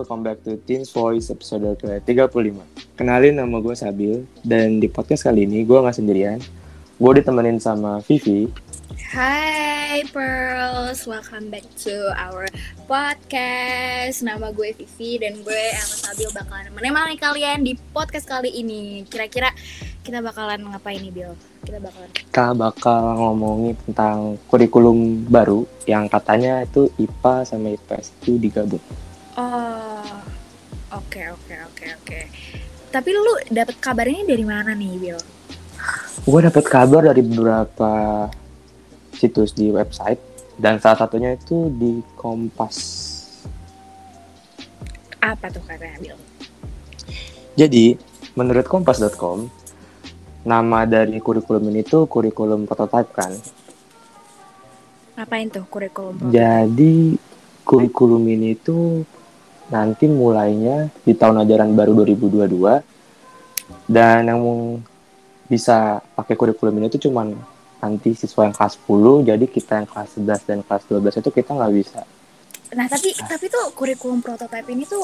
Welcome back to Teens Voice episode ke-35. Kenalin nama gue Sabil Dan di podcast kali ini gue gak sendirian. Gue ditemenin sama Vivi. Hai Pearls, welcome back to our podcast. Nama gue Vivi dan gue sama Sabil bakalan menemani kalian di podcast kali ini. Kira-kira kita bakalan ngapain nih Bill? Kita bakalan Kita bakal ngomongin tentang kurikulum baru Yang katanya itu IPA sama IPS itu digabung Oh, oke oke oke oke. Tapi lu dapet kabarnya dari mana nih, Bill? Gue dapet kabar dari beberapa situs di website Dan salah satunya itu di Kompas Apa tuh katanya, Bill? Jadi, menurut kompas.com, nama dari kurikulum ini tuh kurikulum prototype kan. Ngapain tuh kurikulum? prototype? Jadi, kurikulum ini tuh nanti mulainya di tahun ajaran baru 2022 dan yang bisa pakai kurikulum ini tuh cuman nanti siswa yang kelas 10 jadi kita yang kelas 11 dan kelas 12 itu kita nggak bisa Nah, tapi tapi tuh kurikulum prototype ini tuh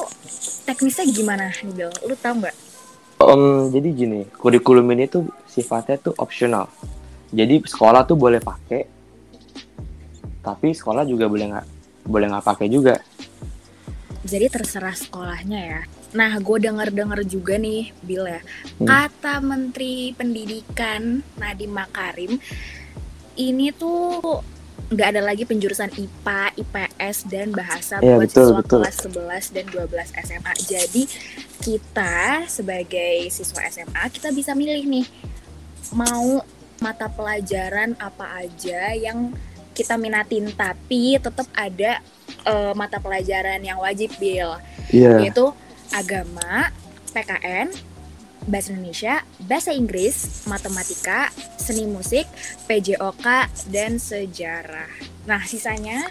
teknisnya gimana nih, Bill? Lu tau nggak? Om, jadi gini kurikulum ini tuh sifatnya tuh optional jadi sekolah tuh boleh pakai tapi sekolah juga boleh nggak boleh nggak pakai juga Jadi terserah sekolahnya ya. Nah, gue denger-denger juga nih, Bill ya. Hmm. Kata Menteri Pendidikan Nadiem Makarim, ini tuh nggak ada lagi penjurusan IPA, IPS, dan bahasa Iya, buat betul, siswa betul. kelas 11 dan 12 SMA. Jadi kita sebagai siswa SMA, kita bisa milih nih, mau mata pelajaran apa aja yang kita minatin, tapi tetap ada eh, mata pelajaran yang wajib, Bill iya. Yaitu agama, PKN, bahasa Indonesia, bahasa Inggris, matematika, seni musik, PJOK, dan sejarah. Nah, sisanya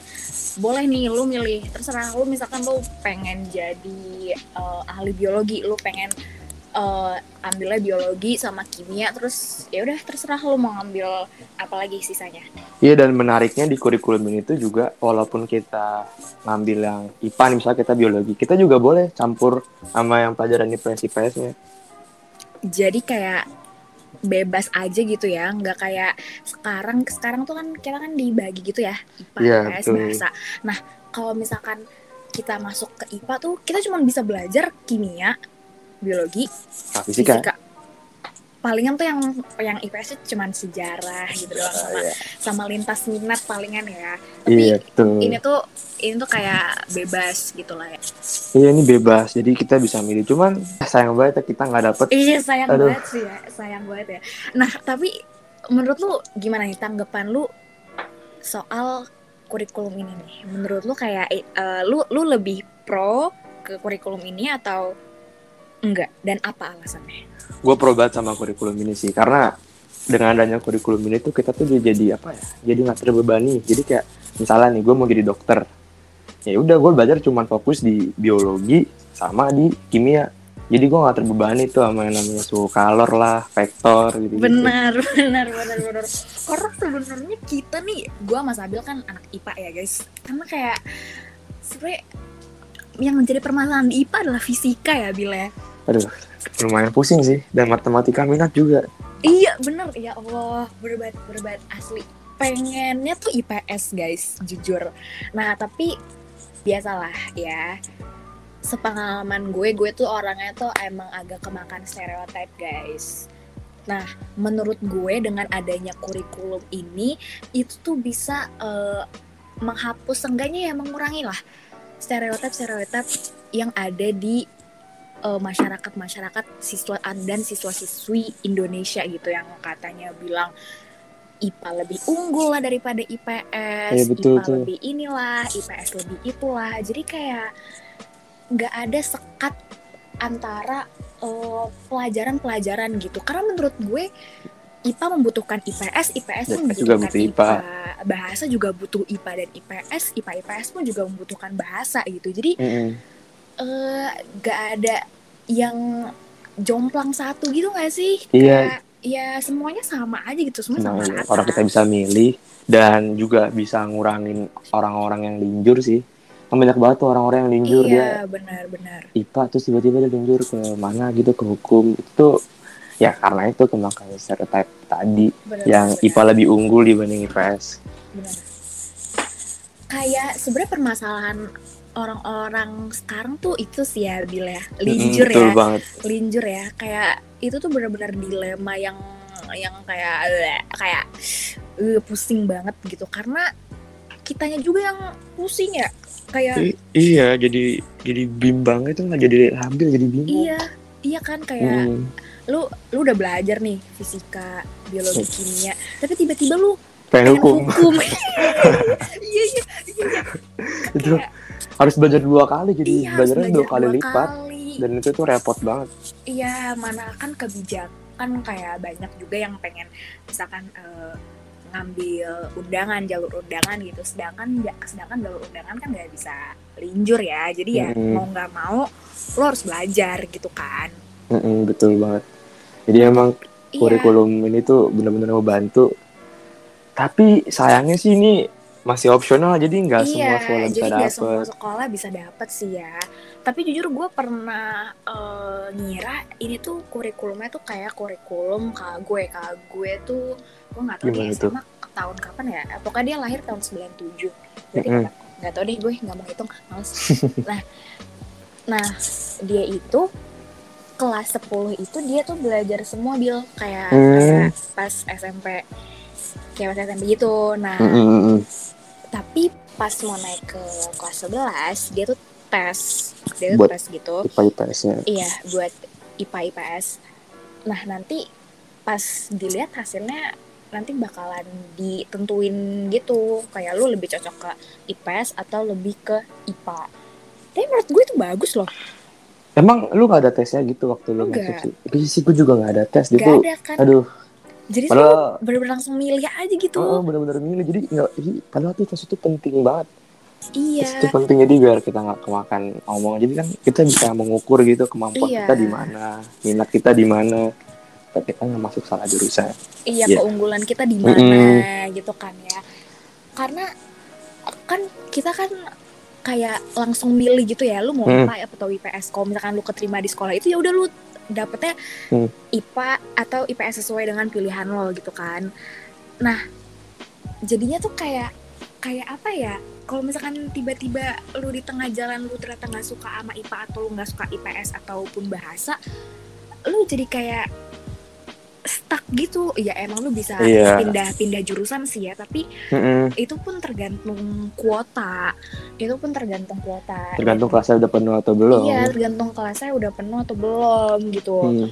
boleh nih lu milih. Terserah lu misalkan lu pengen jadi eh, ahli biologi, lu pengen eh, ambilnya biologi sama kimia terus ya udah terserah lu mau ngambil apa lagi sisanya. Iya dan menariknya di kurikulum ini tuh juga walaupun kita ngambil yang IPA nih misalnya kita biologi, kita juga boleh campur sama yang pelajaran IPS IPS-nya. jadi kayak bebas aja gitu ya nggak kayak sekarang sekarang tuh kan kita kan dibagi gitu ya IPA Iya, IPS bahasa nah kalau misalkan kita masuk ke IPA tuh kita cuma bisa belajar kimia biologi Nah, fisika. fisika palingan tuh yang yang IPS itu cuma sejarah gitu doang Ah, sama, iya. sama lintas minat palingan ya tapi Iya betul. ini tuh ini tuh kayak bebas gitu lah ya Iya ini bebas, jadi kita bisa milih. Cuman sayang banget ya kita nggak dapet. Iya sayang Aduh. banget sih ya, sayang banget ya. Nah tapi menurut lu gimana nih tanggapan lu soal kurikulum ini nih? Menurut lu kayak eh, lu lu lebih pro ke kurikulum ini atau enggak? Dan apa alasannya? Gue pro banget sama kurikulum ini sih, karena dengan adanya kurikulum ini tuh kita tuh jadi apa ya? Jadi nggak terbebani. Jadi kayak misalnya nih gue mau jadi dokter, ya udah gue belajar cuman fokus di biologi sama di kimia. Jadi gue nggak terbebani tuh sama yang namanya suhu kalor lah, vektor gitu. Benar, benar, benar, benar. Karena sebenarnya kita nih, gua sama Sabil kan anak IPA ya guys. Karena kayak sebenarnya yang menjadi permasalahan di IPA adalah fisika ya Bil ya. Aduh, lumayan pusing sih. Dan matematika minat juga. Iya bener ya Allah berbat berbat asli pengennya tuh IPS guys jujur nah tapi biasalah ya sepengalaman gue gue tuh orangnya tuh emang agak kemakan stereotip guys nah menurut gue dengan adanya kurikulum ini itu tuh bisa eh, menghapus seenggaknya ya mengurangi lah stereotip stereotip yang ada di eh, masyarakat-masyarakat siswa dan siswa-siswi Indonesia gitu yang katanya bilang IPA lebih unggul lah daripada IPS, Iya, betul IPA tuh. lebih inilah, IPS lebih itulah. Jadi kayak nggak ada sekat antara eh, pelajaran-pelajaran gitu. Karena menurut gue IPA membutuhkan IPS, IPS pun juga butuh IPA. Bahasa juga butuh IPA dan IPS, IPA IPS pun juga membutuhkan bahasa gitu. Jadi Mm-mm. eh gak ada yang jomplang satu gitu gak sih? Iya. Kayak, ya semuanya sama aja gitu, semua sama Nah, rata. orang kita bisa milih dan juga bisa ngurangin orang-orang yang linjur sih. kan banyak banget tuh orang-orang yang linjur dia iya benar-benar IPA terus tiba-tiba dia linjur ke mana gitu ke hukum itu ya karena itu kemakan stereotype tadi benar yang benar, IPA lebih unggul dibanding IPS benar. kayak sebenarnya permasalahan orang-orang sekarang tuh itu sih ya Bil ya. Linjur Mm, ya. banget. Linjur ya. Kayak itu tuh benar-benar dilema yang yang kayak kayak eh, pusing banget gitu. Karena kitanya juga yang pusing ya. Kayak I- iya jadi jadi bimbang itu nggak jadi labil jadi bingung iya iya kan kayak Mm, lu lu udah belajar nih fisika biologi kimia tapi tiba-tiba lu pengen pengen hukum. hukum. Iya iya iya. Itu kayak harus belajar dua kali jadi iya belajarnya belajar dua kali lipat kali. dan itu tuh repot banget. Iya mana kan kebijakan kayak banyak juga yang pengen misalkan eh, ngambil undangan jalur undangan gitu. Sedangkan sedangkan jalur undangan kan nggak bisa linjur ya. Jadi ya Mm-mm. mau nggak mau lo harus belajar gitu kan. Mm-mm, betul banget jadi emang iya kurikulum ini tuh benar-benar membantu tapi sayangnya sih ini masih opsional jadi nggak semua iya sekolah bisa jadi nggak semua sekolah bisa dapet sih ya tapi jujur gue pernah eh, ngira ini tuh kurikulumnya tuh kayak kurikulum kak gue kak gue tuh gue nggak tahu Gimana dia? SMA tahun kapan ya Eh, pokoknya dia lahir tahun 97 berarti Mm-mm. kapan? nggak tahu deh gue nggak mau hitung males nah nah dia itu kelas 10 itu dia tuh belajar semua bil. Kayak, Hmm. kayak pas SMP kayak pas SMP gitu. Nah Mm-mm, mm-mm. tapi pas mau naik ke kelas 11 dia tuh tes. Dia tuh Buat- tes gitu. IPA IPS-nya iya buat IPA IPS. Nah nanti pas dilihat hasilnya nanti bakalan ditentuin gitu. Kayak lu lebih cocok ke IPS atau lebih ke IPA. Tapi menurut gue itu bagus loh emang lu nggak ada tesnya gitu waktu lu Enggak. masuk sih sih gue juga nggak ada tes gak gitu ada kan? aduh. Jadi padahal bener-bener langsung milih aja gitu. Oh, bener-bener milih. Jadi ih, padahal tuh tes itu penting banget. Iya. Tes itu penting jadi biar kita nggak kemakan omongan. Jadi kan kita bisa mengukur gitu kemampuan Iya. kita di mana minat kita di mana. Supaya kita nggak masuk salah jurusan. Iya Iya. keunggulan kita di mana Mm-mm. gitu kan ya. Karena kan kita kan kayak langsung milih gitu ya lu mau Hmm. IPA atau IPS kalau misalkan lu keterima di sekolah itu ya udah lu dapetnya Hmm. IPA atau IPS sesuai dengan pilihan lo gitu kan nah jadinya tuh kayak kayak apa ya kalau misalkan tiba-tiba lu di tengah jalan lu ternyata nggak suka sama IPA atau lu nggak suka IPS ataupun bahasa lu jadi kayak stuck gitu ya emang lu bisa Iya. pindah-pindah jurusan sih ya tapi Mm-mm. itu pun tergantung kuota itu pun tergantung kuota tergantung kelasnya udah penuh atau belum iya tergantung kelasnya udah penuh atau belum gitu Hmm.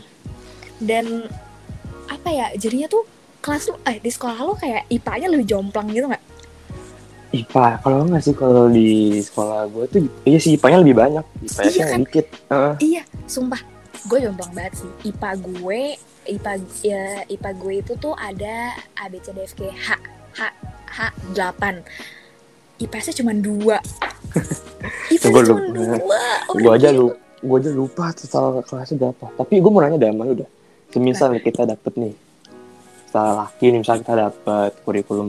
dan apa ya jadinya tuh kelas lu eh di sekolah lu kayak IPA-nya lebih jomplang gitu nggak IPA kalau nggak sih kalau di sekolah gue tuh iya sih IPA-nya lebih banyak IPS-nya Iya kan? dikit Heeh. iya sumpah gue jomplang banget sih. IPA gue IPA ya, IPA gue itu tuh ada A B C D F G H H H 8 IPS-nya cuma dua. IPS-nya Gua cuma lupa. dua. Oh, gue aja lu gue aja lupa total kelasnya berapa. Tapi gue mau nanya deh sama lu dah semisal kita dapet nih setelah laki nih misalnya kita dapet kurikulum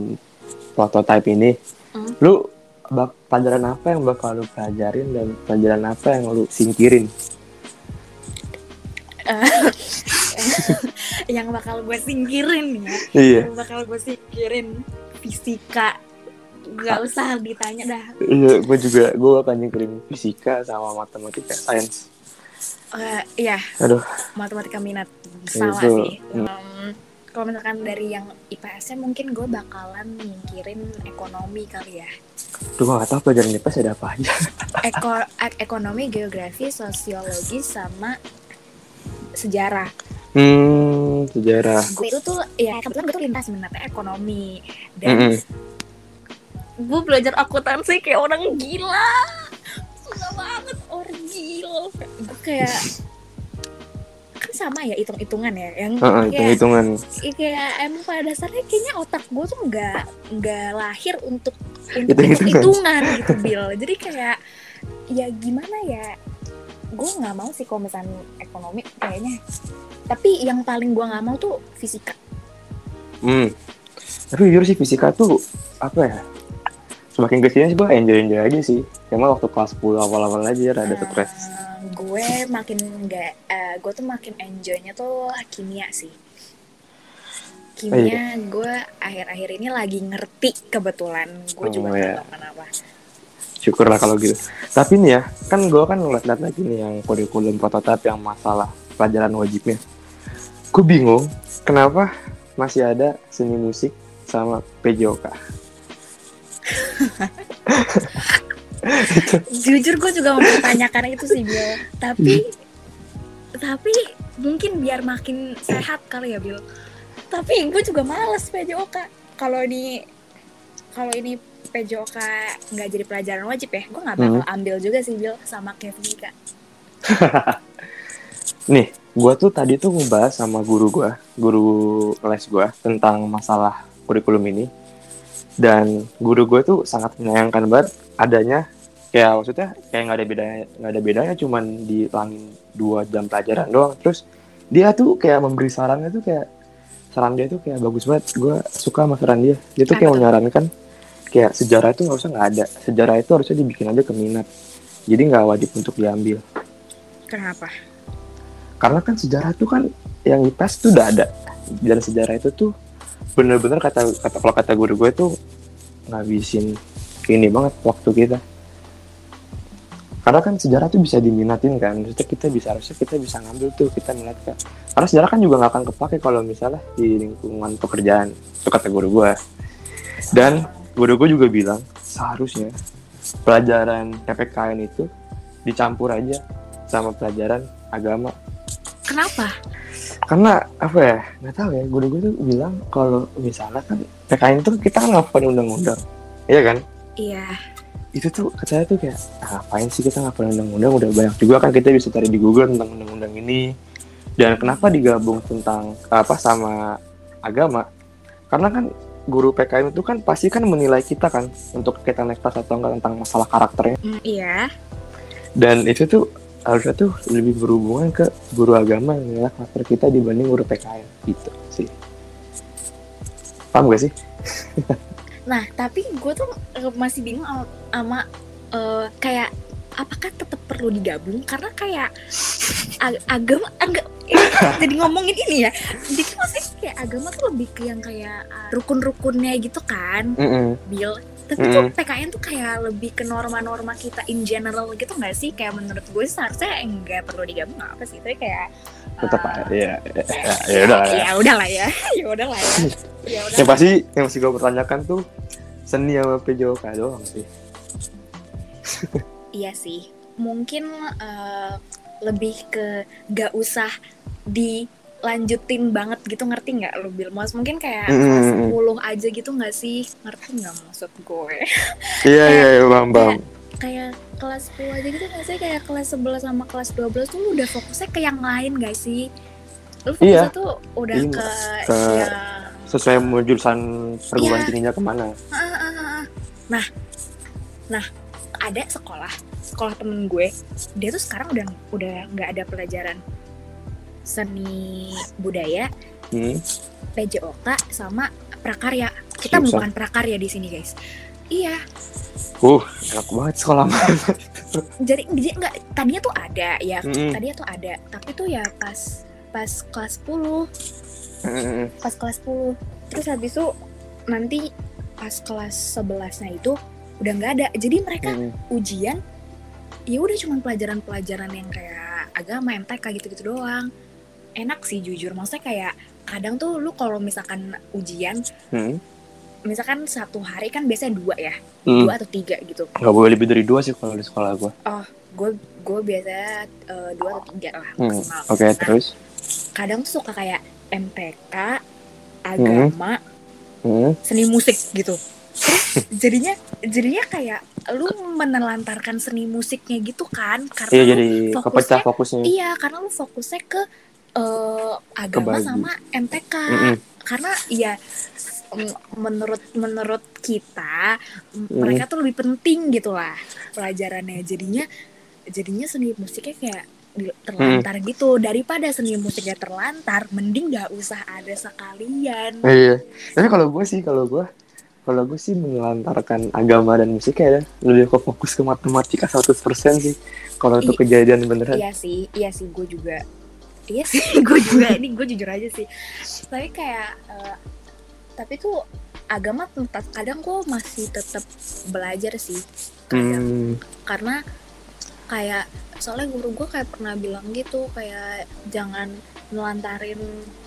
prototype ini Hmm. lu bak pelajaran apa yang bakal lu pelajarin dan pelajaran apa yang lu singkirin yang bakal gue singkirin ya. Iya. Yang bakal gue singkirin fisika. Nggak usah ditanya dah. Iya gue juga gue akan nyingkirin fisika sama matematika sains Eh, iya. Aduh. Matematika minat. Sama Itu, sih. Em, kalau misalkan dari yang IPS-nya mungkin gue bakalan nyingkirin ekonomi kali ya. Duh, gue gak tau pelajaran IPS ada apa aja. Eko, ek- ekonomi geografi sosiologi sama sejarah. Hmm sejarah. Gue itu tuh ya kebetulan gue tuh lintas minatnya ekonomi. Dan Mm-mm. gue belajar akuntansi kayak orang gila. Susah banget orang gila. Gue kayak kan sama ya hitung-hitungan ya yang Heeh, kayak hitung-hitungan. ya kayak emang pada dasarnya kayaknya otak gue tuh nggak nggak lahir untuk untuk Hitung-hitungan. hitung-hitungan gitu Bill jadi kayak ya gimana ya gue nggak mau sih kalau misalnya ekonomi kayaknya. Tapi yang paling gue nggak mau tuh fisika. Hmm. Tapi jujur sih fisika tuh apa ya? semakin ke sini sih gue enjoy enjoy aja sih. Cuma waktu kelas 10 awal-awal aja rada stres. Eh, gue makin nggak eh, gue tuh makin enjoynya tuh kimia sih. Kimia gue akhir-akhir ini lagi ngerti kebetulan. Gue juga Oh, nggak iya. tahu kenapa syukurlah kalau gitu. Tapi nih ya kan gue kan ngeliat-liat lagi nih yang kurikulum prototipe yang masalah pelajaran wajibnya. Gue bingung kenapa masih ada seni musik sama PJOK jujur gue juga mempertanyakan itu sih Bill tapi tapi mungkin biar makin sehat kali ya Bill tapi gue juga males PJOK kalau ini kalau ini PJOK nggak jadi pelajaran wajib ya. Gue nggak bakal ambil juga sih Bill sama Kevin Kak. Nih gue tuh tadi tuh ngebahas sama guru gue guru les gue tentang masalah kurikulum ini. Dan guru gue tuh sangat menyayangkan banget adanya kayak maksudnya kayak nggak ada bedanya nggak ada bedanya cuman dihilangin dua jam pelajaran doang. Terus dia tuh kayak memberi sarannya tuh kayak saran dia tuh kayak bagus banget. Gue suka sama saran dia. Dia tuh kayak menyarankan kayak sejarah itu nggak usah nggak ada. Sejarah itu harusnya dibikin aja ke minat jadi nggak wajib untuk diambil. Kenapa? Karena kan sejarah tuh kan yang IPS tuh udah ada. Dan sejarah itu tuh bener-bener kata kata kalau kata guru gue tuh ngabisin ini banget waktu kita. Karena kan sejarah tuh bisa diminatin kan. Maksudnya kita bisa harusnya kita bisa ngambil tuh kita minat kan. Karena sejarah kan juga nggak akan kepake kalau misalnya di lingkungan pekerjaan itu kata guru gue. Dan guru gue juga bilang seharusnya pelajaran PPKN itu dicampur aja sama pelajaran agama. Kenapa? Karena apa ya nggak tahu ya guru gue tuh bilang kalau misalnya kan PKN itu kita kan ngelakuin undang-undang iya kan? Iya. Itu tuh kata saya tuh kayak ah, ngapain sih kita ngelakuin undang-undang? Udah banyak juga kan kita bisa cari di Google tentang undang-undang ini. Dan kenapa digabung tentang apa sama agama? Karena kan guru PKN itu kan pasti kan menilai kita kan untuk kita naik kelas atau enggak tentang masalah karakternya. Mm, iya. Dan itu tuh harusnya tuh lebih berhubungan ke guru agama yang menilai karakter kita dibanding guru PKN gitu sih. Paham gak sih? Nah, tapi gue tuh eh, masih bingung sama, eh, kayak apakah tetap perlu digabung? Karena kayak ag- agama agak jadi ngomongin ini ya. Jadi maksudnya kayak agama tuh lebih ke yang kayak uh, rukun-rukunnya gitu kan, Mm-mm. Bill. Tapi tuh Mm-mm. PKN tuh kayak lebih ke norma-norma kita in general gitu nggak sih? Kayak menurut gue seharusnya enggak perlu digabung apa sih? Tapi kayak tetap eh, aja ya ya, ya udah lah ya. ya udah lah ya ya udah lah ya ya udah yang pasti yang pasti gue pertanyakan tuh seni sama PJOK doang sih Iya sih, mungkin eh, lebih ke gak usah dilanjutin banget gitu ngerti nggak lo Bil? Mas mungkin kayak Mm, kelas mm, mm. 10 aja gitu nggak sih? Ngerti nggak maksud gue? iya iya iya bang bang kayak kelas 10 aja gitu nggak sih? Kayak kelas 11 sama kelas 12 tuh lu udah fokusnya ke yang lain gak sih? Lu fokusnya Iya. tuh udah Iya, ke, ke- yang sesuai mau jurusan perguruan Iya. tingginya ke mana ah, ah, ah. Nah, nah ada sekolah, sekolah temen gue, dia tuh sekarang udah udah nggak ada pelajaran seni budaya, hmm. PJOK sama prakarya. Kita Susah. bukan prakarya di sini guys. Iya, uh enak banget sekolah jadi dia nggak tadinya tuh ada ya, Mm-mm. tadinya tuh ada, tapi tuh ya pas pas kelas 10 Mm-mm. pas kelas 10 terus habis itu nanti pas kelas 11 nya itu udah nggak ada jadi mereka Mm-mm. ujian ya udah cuman pelajaran-pelajaran yang kayak agama MTK gitu-gitu doang enak sih jujur. Maksudnya kayak kadang tuh lu kalau misalkan ujian Hmm. misalkan satu hari kan biasanya dua ya? Hmm. dua atau tiga gitu. Nggak boleh lebih dari dua sih kalau di sekolah gue gue gue biasanya eh, dua atau tiga lah Hmm, maksimal. Oke Nah, terus? kadang tuh suka kayak MTK agama Hmm. seni musik gitu. Terus jadinya jadinya kayak lu menelantarkan seni musiknya gitu kan? Karena iya lu jadi fokusnya- kepecah fokusnya. Iya, karena lu fokusnya ke eh, agama Kebagi. sama MTK. Mm-mm. Karena ya menurut menurut kita Mm. mereka tuh lebih penting gitu lah pelajarannya. Jadinya jadinya seni musiknya kayak terlantar gitu daripada seni musiknya terlantar mending gak usah ada sekalian iya tapi kalau gue sih kalau gue kalau gue sih menelantarkan agama dan musik ya lebih ke fokus ke matematika 100% sih kalau itu kejadian beneran Iya sih, iya sih gue juga. Iya sih, gue juga. Ini gue jujur aja sih. Tapi kayak, eh, tapi tuh agama tetap kadang gue masih tetap belajar sih. Kayak hmm, karena kayak soalnya guru gue kayak pernah bilang gitu kayak jangan melantarin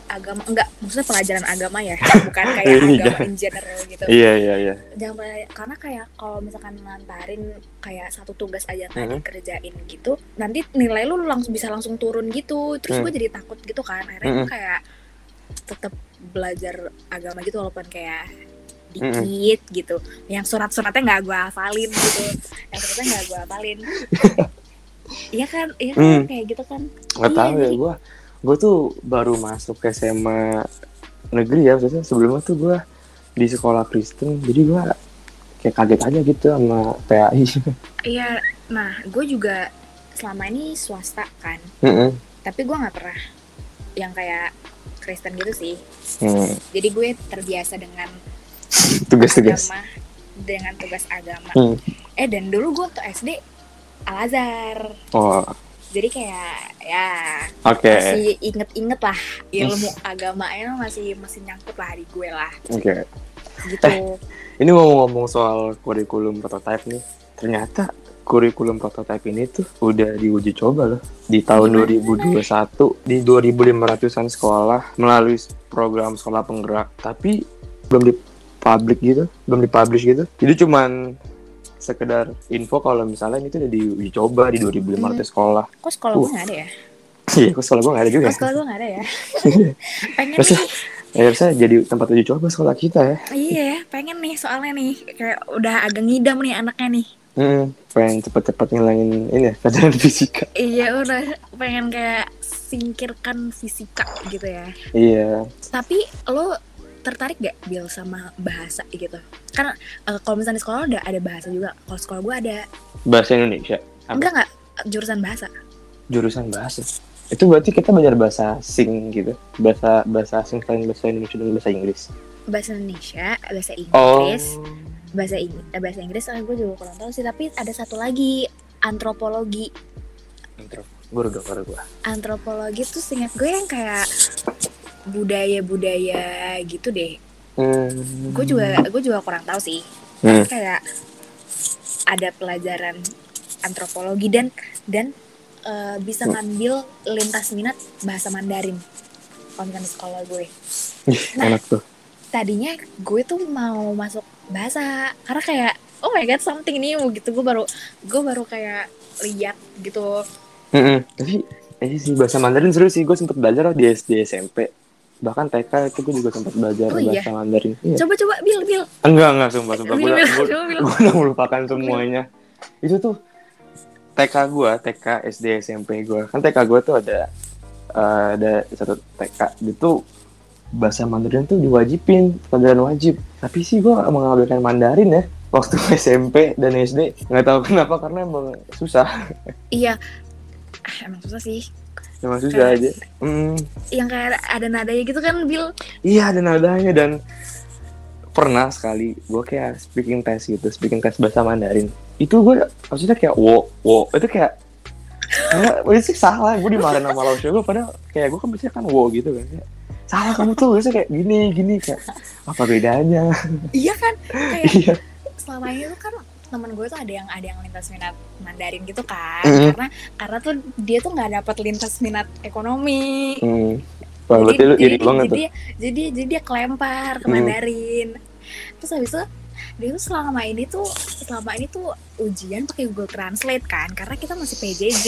agama enggak maksudnya pelajaran agama ya bukan kayak Iya. agama in general gitu iya iya iya jangan pela- karena kayak kalau misalkan melantarin kayak satu tugas aja nggak Mhm. dikerjain gitu nanti nilai lu langsung bisa langsung turun gitu terus Hmm. gue jadi takut gitu kan akhirnya gue Mhm. kayak tetap belajar agama gitu walaupun kayak Mhm. dikit gitu yang surat-suratnya nggak gue hafalin gitu yang suratnya nggak gue hafalin iya kan iya kan Hmm. kayak gitu kan nggak Iya, tahu ya gue gue tuh baru masuk ke SMA negeri ya maksudnya sebelumnya tuh gue di sekolah Kristen jadi gue kayak kaget aja gitu sama PAI iya nah gue juga selama ini swasta kan. Mm-mm. tapi gue nggak pernah yang kayak Kristen gitu sih. Hmm, jadi gue terbiasa dengan tugas-tugas. agama dengan tugas agama. Hmm. eh dan dulu gue untuk SD Al Azhar. Oh jadi kayak ya oke. masih inget-inget lah ilmu agamanya masih masih nyangkut lah di gue lah. Oke. Gitu. Ini mau ngomong soal kurikulum prototype nih ternyata kurikulum prototype ini tuh udah diuji coba loh di tahun Gimana? 2021 di 2500-an sekolah melalui program sekolah penggerak tapi belum di public gitu belum dipublish gitu. Jadi cuman sekedar info kalau misalnya ini tuh udah diuji coba di 2500 sekolah. Kok sekolah gue nggak ada ya? Iya kok sekolah gue gak ada juga kok sekolah gue nggak ada ya? Pengen nih. ya harusnya jadi tempat uji coba sekolah kita ya? Iya pengen nih soalnya nih kayak udah agak ngidam nih anaknya nih. Hmm, pengen cepet-cepet ngilangin ini ya pelajaran fisika. Iya udah pengen kayak singkirkan fisika gitu ya. Iya. Tapi lo tertarik gak Bil sama bahasa gitu? Karena eh, kalau misalnya di sekolah ada ada bahasa juga. Kalau sekolah gue ada bahasa Indonesia. Apa? enggak enggak. Jurusan bahasa. Jurusan bahasa. Itu berarti kita belajar bahasa asing gitu. Bahasa bahasa asing selain bahasa Indonesia dan bahasa Inggris. Bahasa Indonesia bahasa oh. Inggris bahasa Inggris bahasa Inggris eh, gue juga kurang tahu sih. Tapi ada satu lagi antropologi. Gue udah gue antropologi tuh seingat gue yang kayak budaya-budaya gitu deh hmm. gue juga gue juga kurang tahu sih Hmm. kayak ada pelajaran antropologi dan dan eh, bisa Hmm. ngambil lintas minat bahasa Mandarin kalau di sekolah gue Ih, Nah. enak tuh tadinya gue tuh mau masuk bahasa karena kayak oh my god something new gitu gue baru gue baru kayak lihat gitu Mm-mm. tapi ini sih bahasa Mandarin seru sih gue sempet belajar loh di SD SMP bahkan TK itu gue juga sempat belajar Oh, iya? bahasa Mandarin. Iya. coba coba bil bil. Enggak enggak sumpah sumpah. Gue Bil, udah bil, bil. gue udah melupakan semuanya. Itu tuh TK gue TK SD SMP gue kan TK gue tuh ada eh, ada satu TK itu bahasa Mandarin tuh diwajibin pelajaran wajib. Tapi sih gue mengambilkan Mandarin ya waktu SMP dan SD nggak tahu kenapa karena emang susah. Iya. Ah, emang susah sih emang susah aja. Hmm, yang kayak ada nadanya gitu kan bil? Iya ada nadanya. Dan pernah sekali gue kayak speaking test gitu speaking test bahasa Mandarin. Itu gue maksudnya kayak wo wo. Itu kayak ini sih salah. Gue dimarahin sama Lausya gue padahal kayak gue kan biasanya kan wo gitu kan. Kayak, salah kamu tuh. Biasanya kayak gini gini kayak apa bedanya? Iya kan? Kayak iya. selama ini kan temen gue tuh ada yang ada yang lintas minat Mandarin gitu kan Mhm. karena karena tuh dia tuh nggak dapat lintas minat ekonomi hmm. Wah, lu iri banget tuh jadi, jadi jadi dia kelempar ke Hmm. Mandarin terus habis itu dia tuh selama ini tuh selama ini tuh ujian pakai Google Translate kan karena kita masih PJJ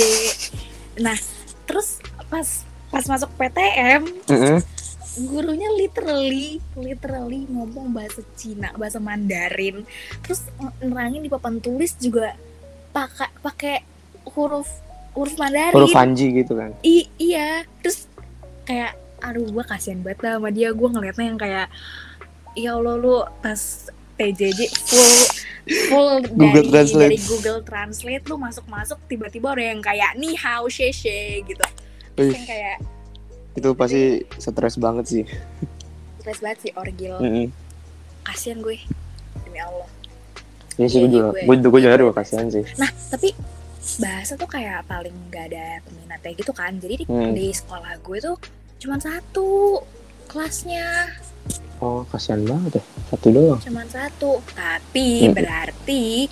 nah terus pas pas masuk PTM Mm-mm. Gurunya literally literally ngomong bahasa Cina bahasa Mandarin. Terus nerangin di papan tulis juga pakai pakai huruf huruf Mandarin. Huruf kanji gitu kan? I- iya. Terus kayak aduh gue kasihan banget lah sama dia. Gue ngeliatnya yang kayak ya Allah lu pas PJJ full full Google dari Translate. dari Google Translate lu masuk masuk tiba-tiba ada yang kayak ni hao she she gitu. Terus yang kayak itu pasti stres banget sih stres banget sih orgil Mm-mm. kasihan gue ya Allah Iya sih, gue juga, gue- juga gue- juga kasihan sih. nah tapi bahasa tuh kayak paling gak ada peminatnya gitu kan jadi di, Hmm. di sekolah gue tuh cuma satu kelasnya Oh, kasihan banget ya. Satu doang. cuma satu tapi Hmm. berarti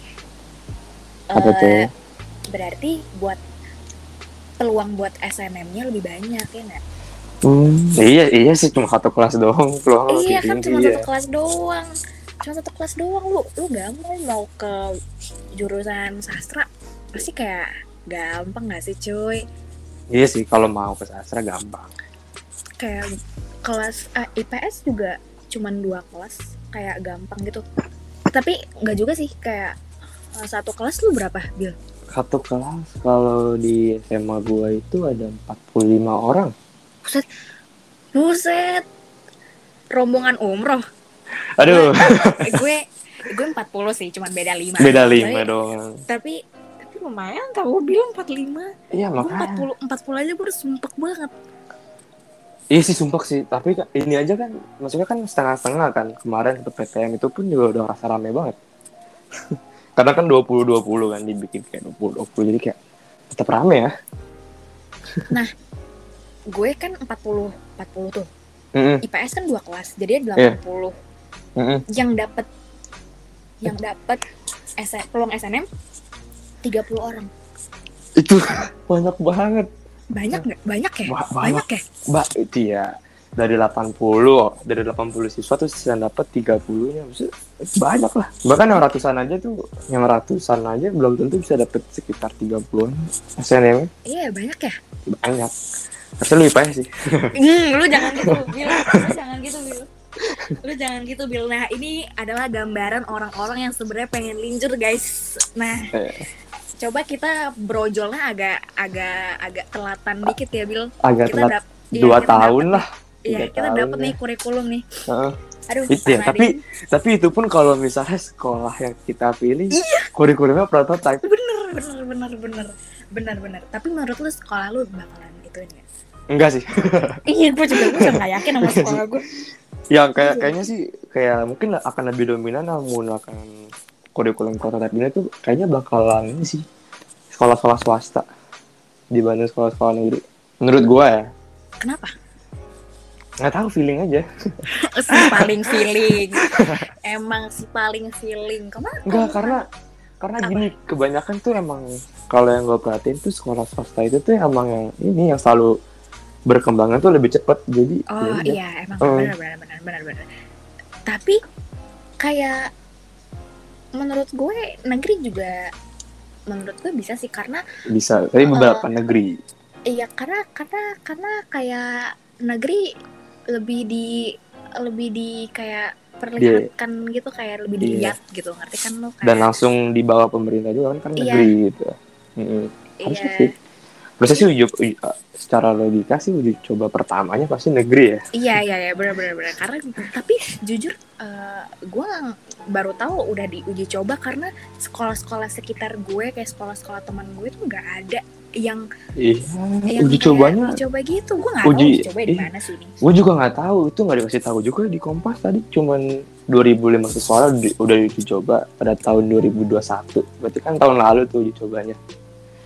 Apa eh, tuh? berarti buat peluang buat SNM-nya lebih banyak ya nggak? Hmm, iya, iya sih cuma satu kelas doang. Peluang iya kan cuma iya. satu kelas doang cuma satu kelas doang lu lu gampang mau ke jurusan sastra pasti kayak gampang gak sih cuy Iya sih, kalau mau ke sastra gampang. kayak kelas eh, IPS juga cuman dua kelas kayak gampang gitu tapi nggak juga sih kayak eh, satu kelas lu berapa bil Satu kelas kalau di SMA gua itu ada 45 orang. Buset rombongan umroh Aduh, gue gue 40 sih cuman beda 5 beda lima doang. tapi tapi lumayan tau gue bilang 45 Iya, makanya. 40 40 aja gue udah sumpek banget Iya sih sumpah sih, tapi kan- ini aja kan maksudnya kan setengah-setengah kan. Kemarin ke PTM itu pun juga udah rasa rame banget. Karena kan 20-20 kan dibikin kayak 20-20 jadi kayak tetap rame ya. Gue kan 40 40 tuh. Mm-mm, IPS kan dua kelas jadi ada Iya. 80 mm-mm. yang dapat yang dapat S- peluang SNM 30 orang. Itu banyak banget. banyak nggak? Banyak ya? Ba- banyak. Ya? Mbak, itu ya dari 80 dari 80 siswa tuh yang dapat 30 nya banyak lah. Bahkan yang ratusan aja tuh yang ratusan aja belum tentu bisa dapat sekitar 30 SNM iya banyak ya? Banyak harusnya lu IPS sih. Hmm, lu jangan gitu Bil. Lu jangan gitu Bil. Lu jangan gitu Bil. Nah ini adalah gambaran orang-orang yang sebenarnya pengen linjur guys. Nah Eh. coba kita brojolnya agak agak agak telatan dikit ya Bil. Agak kita telat. iya, dua kita tahun dapet lah. Iya kita dapat nih ya. kurikulum nih. Heeh. aduh Itu ya, tapi tapi itu pun kalau misalnya sekolah yang kita pilih kurikulumnya prototype bener bener bener bener. Bener bener. Tapi menurut lu sekolah lu bakalan itu ya enggak sih. Iya gue juga gue juga gak yakin sama sekolah gue yang kayak kayaknya sih kayak mungkin akan lebih dominan menggunakan kurikulum prototype ini tuh kayaknya bakalan ini sih sekolah-sekolah swasta dibanding sekolah-sekolah negeri. Menurut gua ya. Kenapa? Nggak tahu feeling aja. Si paling feeling. Emang si paling feeling. Ke mana enggak karena karena Apa? gini kebanyakan tuh emang kalau yang gue perhatiin tuh sekolah swasta itu tuh emang yang ini yang selalu berkembangnya tuh lebih cepat jadi ya oh udah. iya emang Oh. benar benar benar benar benar tapi kayak menurut gue negeri juga menurut gue bisa sih karena bisa tapi beberapa negeri iya karena karena karena kayak negeri lebih di lebih di kayak perlihatkan gitu kayak lebih Iya. dilihat gitu ngerti kan lo kayak dan langsung di bawah pemerintah juga kan kan Iya. negeri gitu Mm-mm. harusnya iya sih Biasanya sih uji, uji- secara logika sih uji coba pertamanya pasti negeri ya. iya iya iya benar benar benar. Karena tapi jujur eh, gue baru tahu udah diuji coba karena sekolah-sekolah sekitar gue kayak sekolah-sekolah teman gue tuh nggak ada yang Iya, yang uji cobanya uji coba gitu. Gue nggak tahu uji- coba di mana sih ini. gue juga nggak tahu. Itu nggak dikasih tahu juga di Kompas tadi. Cuman 2500 sekolah udah uji coba pada tahun 2021 berarti kan tahun lalu tuh uji cobanya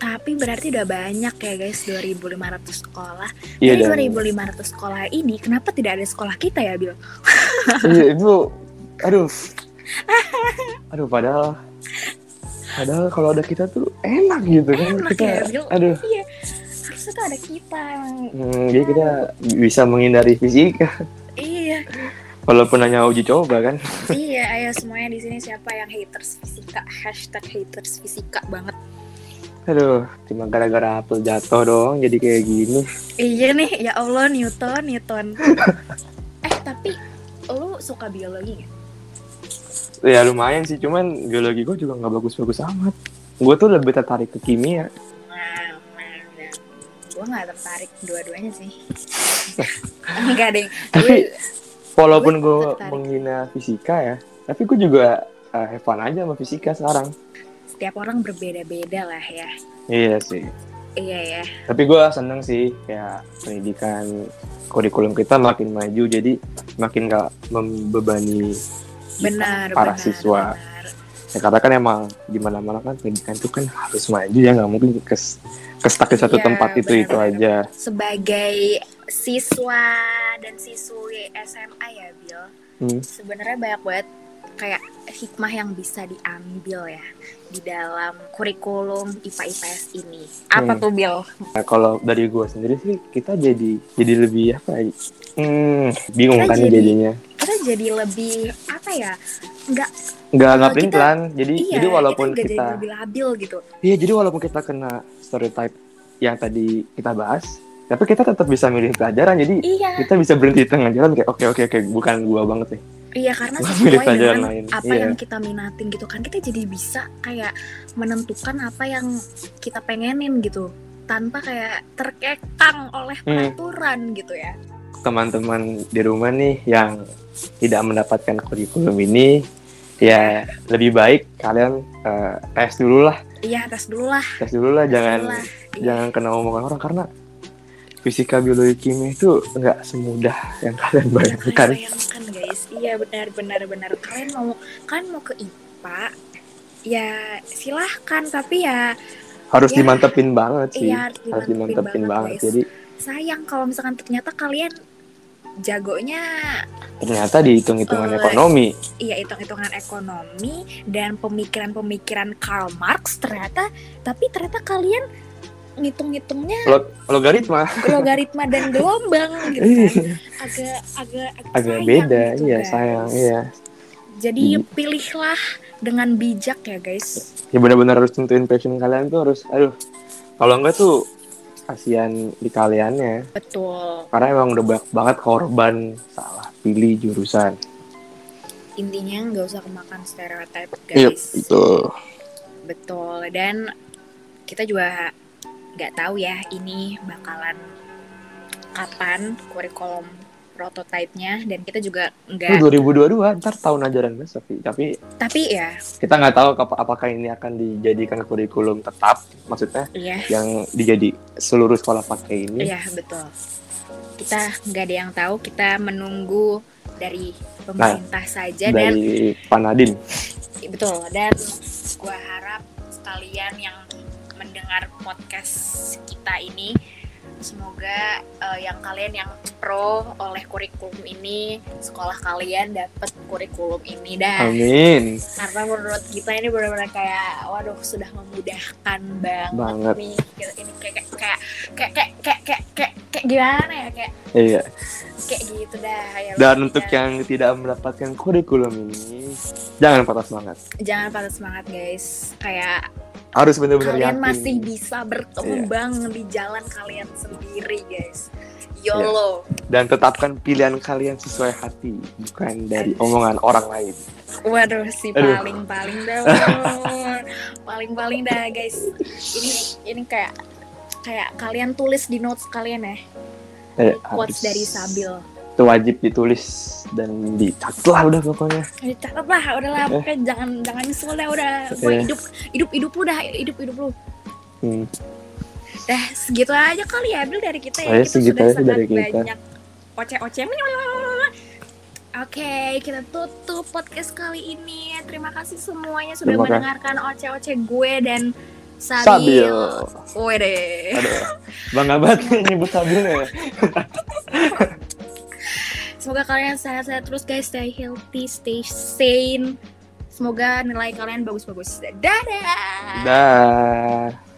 tapi berarti udah banyak ya guys. 2500 sekolah. Iya Dari dan 2500 sekolah ini kenapa tidak ada sekolah kita ya Bil? iya, itu aduh. Aduh padahal padahal kalau ada kita tuh enak gitu kan. Enak kita ya Bil. aduh. Iya. Harusnya tuh ada kita hmm, jadi kita bisa menghindari fisika iya. Walaupun hanya uji coba kan. Iya ayo semuanya di sini siapa yang haters fisika? Hashtag haters fisika banget aduh cuma gara-gara apel jatuh dong jadi kayak gini. Iya nih ya Allah Newton Newton. Eh tapi lu suka biologi gak? ya lumayan sih cuman biologi gue juga nggak bagus-bagus amat. Gue tuh lebih tertarik ke kimia. Nah, gue gak tertarik dua-duanya sih. Enggak deh Tapi, walaupun Gue menghina fisika ya tapi gue juga uh, have fun aja sama fisika sekarang setiap orang berbeda-beda lah ya iya sih iya ya tapi gue seneng sih kayak pendidikan kurikulum kita makin maju jadi makin gak membebani benar para benar, siswa benar. ya karena kan emang di mana mana kan pendidikan itu kan harus maju ya nggak mungkin kes kestak di satu Iya, tempat itu itu benar-benar. aja sebagai siswa dan siswi SMA ya Bill Hmm. sebenarnya banyak banget kayak hikmah yang bisa diambil ya di dalam kurikulum IPA IPS ini. Apa Hmm. tuh Bill? Nah, kalau dari gue sendiri sih kita jadi jadi lebih apa ya? Hmm, bingung Kita kan jadi- jadinya. kita jadi lebih apa ya? Nggak nggak nggak kita- pelin pelan jadi iya jadi walaupun kita, kita jadi lebih labil gitu. Iya jadi walaupun kita kena stereotype yang tadi kita bahas tapi kita tetap bisa milih pelajaran. Jadi iya. kita bisa berhenti di tengah jalan kayak oke oke oke bukan gua banget nih iya karena sesuai dengan lain. apa Iya. yang kita minatin gitu kan kita jadi bisa kayak menentukan apa yang kita pengenin gitu tanpa kayak terkekang oleh Hmm. peraturan gitu ya teman-teman di rumah nih yang tidak mendapatkan kurikulum ini ya lebih baik kalian eh, tes dulu lah iya tes dulu lah tes dulu lah tes jangan dulu lah. Iya. jangan kena omongan orang karena fisika biologi kimia itu nggak semudah yang kalian Yang bayangkan bayangkan guys. Iya benar benar benar. Kalian mau kalian mau ke IPA ya silahkan. Tapi ya harus Ya. dimantepin banget sih. iya harus dimantepin banget, guys. jadi sayang kalau misalkan ternyata kalian jagonya ternyata di hitung-hitungan Eh, ekonomi. iya hitung-hitungan ekonomi dan pemikiran-pemikiran Karl Marx ternyata tapi ternyata kalian ngitung-ngitungnya Log- logaritma. logaritma dan gelombang gitu kan. Agak agak agak sayang beda. gitu, iya guys. sayang iya. Jadi Hmm. pilihlah dengan bijak ya guys. Ya benar-benar harus tentuin passion kalian tuh harus aduh. Kalau enggak tuh kasihan di kaliannya betul. Karena emang udah banyak banget korban salah pilih jurusan. Intinya nggak usah kemakan stereotip Iya, guys. itu betul. Dan kita juga nggak tahu ya ini bakalan kapan kurikulum prototipe-nya. Dan kita juga nggak 2022 ntar tahun ajaran besok Pi. tapi tapi ya. kita nggak tahu ap- apakah ini akan dijadikan kurikulum tetap maksudnya iya. yang dijadi seluruh sekolah pakai ini. Iya betul. Kita nggak ada yang tahu kita menunggu dari pemerintah saja dan dari Panadin betul dan gua harap sekalian yang mendengar podcast kita ini. Semoga eh, yang kalian yang pro oleh kurikulum ini sekolah kalian dapat kurikulum ini dah. Amin. Karena menurut kita ini benar-benar kayak waduh sudah memudahkan banget, Banget. nih. Ini kayak kayak kayak kayak kayak kayak kayak, kayak, kayak gimana ya kayak iya. kayak gitu dah. Ya dan udah. untuk yang tidak mendapatkan kurikulum ini jangan patah semangat. Jangan patah semangat guys. Kayak harus benar-benar kalian yakin. Iya. masih bisa berkembang di jalan kalian sendiri guys. YOLO. Dan tetapkan pilihan kalian sesuai hati bukan dari omongan orang lain. Waduh si paling paling dah paling paling dah guys. Ini ini kayak kayak kalian tulis di notes kalian ya. Eh, quotes dari Sabil itu wajib ditulis dan dicatat lah udah pokoknya Eh, catat lah udahlah Eh. pokoknya jangan jangan nyesel dah udah Eh. hidup hidup hidup lu dah hidup hidup lu hmm. dah segitu aja kali ya Bil dari kita ya ya, kita segitu sudah aja dari kita. banyak oceh-oceh Oke, kita tutup podcast kali ini. Terima kasih semuanya sudah Terima mendengarkan oceh-oceh gue dan Sabil. Sabil Wede. bangga banget nyebut Sabilnya ya Semoga kalian sehat-sehat terus guys, stay healthy, stay sane. Semoga nilai kalian bagus-bagus. Dadah. dah